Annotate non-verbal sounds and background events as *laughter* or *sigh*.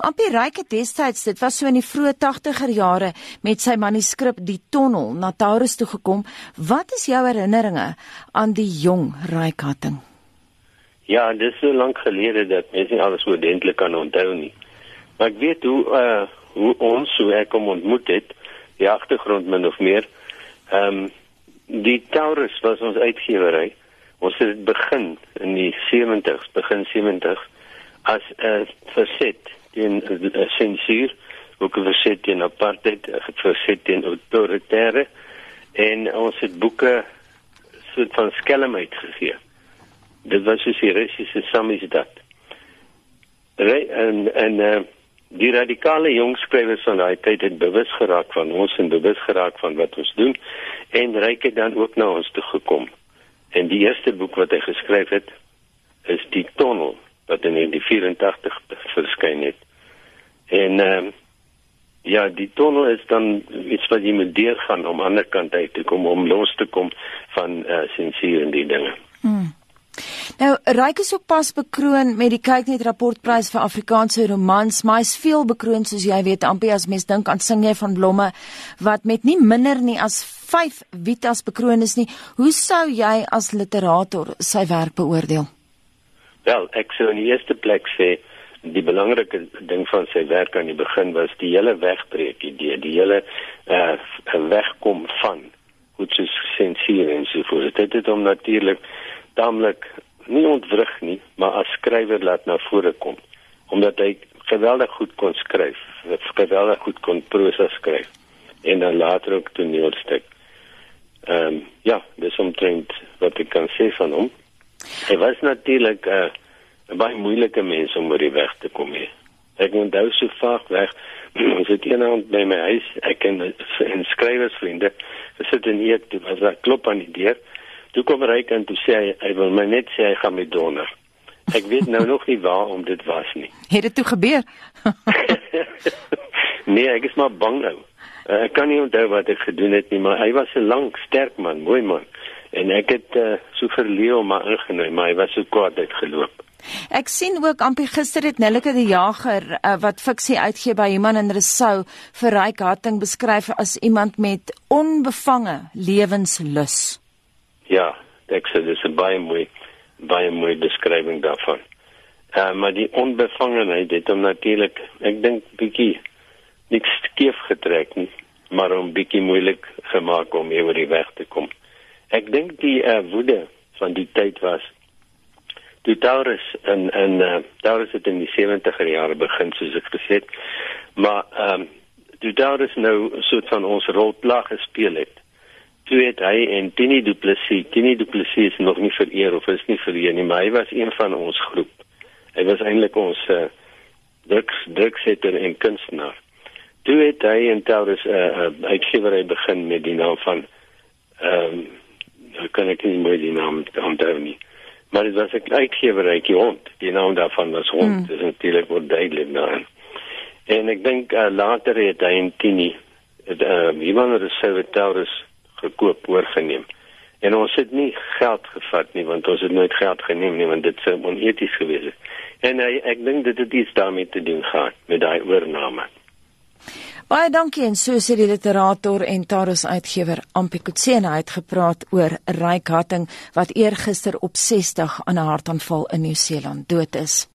Ampie Ryke destyds, dit was so in die vroeë 80er jare met sy manuskrip Die Tonnel na Taurus toe gekom. Wat is jou herinneringe aan die jong Ryke Hatting? Ja, dit is so lank gelede dat mense nie alles oordentlik kan onthou nie. Maar ek weet hoe uh hoe ons so ek kom ontmoet het, die agtergrond min of meer. Ehm um, die Taurus was ons uitgewery. Ons het begin in die 70s, begin 70s as 'n uh, verset teen uh, sensuur, ook 'n verset teen apartheid, 'n verset teen autoritaire en ons het boeke soort van skelm uitgegee. Dit was soos die Russiese samisdat. En en uh, die radikale jong skrywers van daai tyd het bewus geraak van ons en bewus geraak van wat ons doen en ryk het dan ook na ons toe gekom. En die eerste boek wat hy geskryf het is Die Tonnel wat in 1984 verskyn het. En ehm uh, ja, die tonnel is dan iets wat jy moet deurgaan om aan die ander kant uit te kom om los te kom van uh, sensuur en die dinge. Hmm. Nou, Ryk is ook pas bekroon met die Kyknet rapportprys vir Afrikaanse romans, maar hy's veel bekroon soos jy weet, amper as mens dink aan sing jy van blomme wat met nie minder nie as 5 Vitas bekroon is nie. Hoe sou jy as literator sy werk beoordeel? Wel, ek sou in die eerste plek sê die belangrike ding van sy werk aan die begin was die hele wegbreek idee, die hele uh wegkom van hoe dit sensuur en so voort. Dit het hom natuurlik taamlik nie ontwrig nie, maar as skrywer laat na vore kom omdat hy geweldig goed kon skryf, geweldig goed kon prosa skryf en dan later ook toneelstuk. Ehm um, ja, dis omtrent wat ek kan sê van hom. Hy was natuurlik 'n uh, baie moeilike mens om oor die weg te kom hier. Ek moet nou so vaak weg. *clears throat* Ons het eendag by my huis, ek en 'n skrywersvriende, gesit en eet, toe was daar klop aan die deur. Toe kom hy en toe sê hy, hy wil my net sê hy gaan my donder. Ek weet nou nog nie waar om dit was nie. *laughs* Het dit toe gebeur? *laughs* nee, ek is maar bang nou. Uh, ek kan nie onthou wat ek gedoen het nie, maar hy was 'n lank, sterk man, mooi man. En ek het uh, so verleë om maar ingenooi, maar hy was so kwaad uitgeloop. Ek sien ook ampie gister het Nelleke die Jager uh, wat fiksie uitgee by Human en Resou vir Ryk Hatting beskryf as iemand met onbevange lewenslus. Ja, ek sê dis 'n baie mooi baie mooi beskrywing daarvan. Uh, maar die onbevangenheid het hom natuurlik, ek dink bietjie niks skief getrek nie, maar hom bietjie moeilik gemaak om oor die weg te kom. Ek dink die uh, woede van die tyd was toe Taurus in in uh, Taurus het in die 70er jare begin soos ek gesê het. Maar ehm um, toe Taurus nou 'n soort van ons rolplag gespeel het. Toe het hy en Tini Du Plessis, Tini Du Plessis is nog nie vereer of is nie vereer nie, maar hy was een van ons groep. Hy was eintlik ons uh, druks druksetter en kunstenaar. Toe het hy en Taurus 'n uh, uh, uitgewery begin met die naam van ehm um, kan ek nie meer die naam onthou nie. Maar dit was 'n uitgewerykie hond. Die naam daarvan was hond. Mm. Dit is natuurlik wat duidelik nou. En ek dink uh, later het hy en Tini het uh, iemand het sy Taurus gekoop oorgeneem. En ons het nie geld gevat nie want ons het nooit geld geneem nie want dit sou oneties gewees het. En hy, ek dink dit het iets daarmee te doen gehad met daai oorname. Baie dankie en so sê die literator en Taurus uitgewer Ampi Kutsena het gepraat oor Ryk Hatting wat eergister op 60 aan 'n hartaanval in Nieu-Seeland dood is.